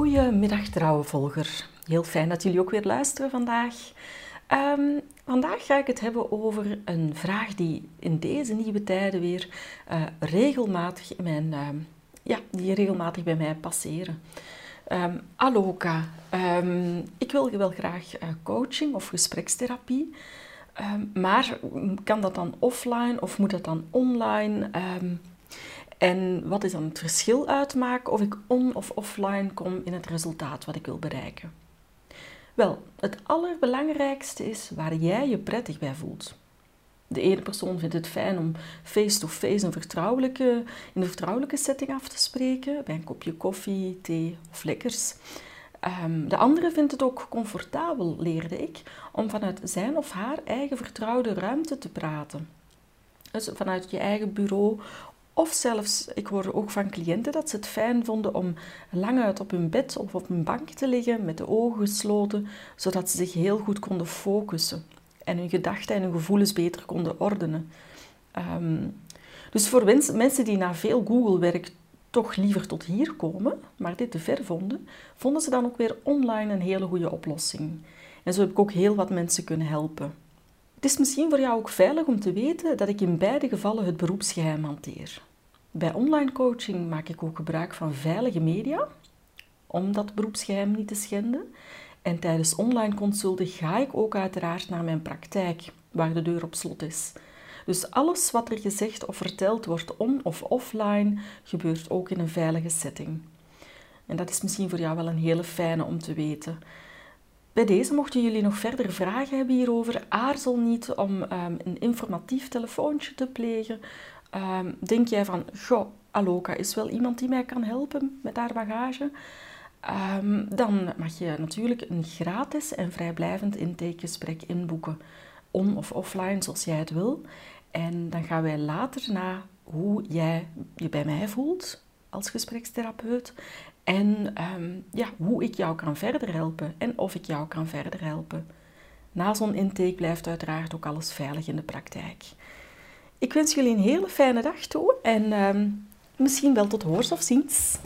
Goedemiddag trouwe volger. Heel fijn dat jullie ook weer luisteren vandaag. Ehm, vandaag ga ik het hebben over een vraag die in deze nieuwe tijden weer uh, regelmatig, mijn, uh, ja, die regelmatig bij mij passeren. Um, Aloka, um, ik wil wel graag uh, coaching of gesprekstherapie. maar kan dat dan offline of moet dat dan online? En wat is dan het verschil uitmaken of ik on- of offline kom in het resultaat wat ik wil bereiken? Wel, het allerbelangrijkste is waar jij je prettig bij voelt. De ene persoon vindt het fijn om face-to-face een vertrouwelijke, in een vertrouwelijke setting af te spreken, bij een kopje koffie, thee of lekkers. Um, de andere vindt het ook comfortabel, leerde ik, om vanuit zijn of haar eigen vertrouwde ruimte te praten. Dus vanuit je eigen bureau of zelfs, ik hoorde ook van cliënten dat ze het fijn vonden om lang uit op hun bed of op hun bank te liggen met de ogen gesloten, zodat ze zich heel goed konden focussen en hun gedachten en hun gevoelens beter konden ordenen. Um, dus voor mensen die na veel Google-werk toch liever tot hier komen, maar dit te ver vonden, vonden ze dan ook weer online een hele goede oplossing. En zo heb ik ook heel wat mensen kunnen helpen. Het is misschien voor jou ook veilig om te weten dat ik in beide gevallen het beroepsgeheim hanteer. Bij online coaching maak ik ook gebruik van veilige media om dat beroepsgeheim niet te schenden. En tijdens online consulten ga ik ook uiteraard naar mijn praktijk, waar de deur op slot is. Dus alles wat er gezegd of verteld wordt on- of offline, gebeurt ook in een veilige setting. En dat is misschien voor jou wel een hele fijne om te weten. Bij deze, mochten jullie nog verder vragen hebben hierover, aarzel niet om um, een informatief telefoontje te plegen. Um, denk jij van, goh, Aloka is wel iemand die mij kan helpen met haar bagage? Um, dan mag je natuurlijk een gratis en vrijblijvend intakegesprek inboeken. On- of offline, zoals jij het wil. En dan gaan wij later naar hoe jij je bij mij voelt als gesprekstherapeut. En um, ja, hoe ik jou kan verder helpen en of ik jou kan verder helpen. Na zo'n intake blijft uiteraard ook alles veilig in de praktijk. Ik wens jullie een hele fijne dag toe en um, misschien wel tot hoors of ziens.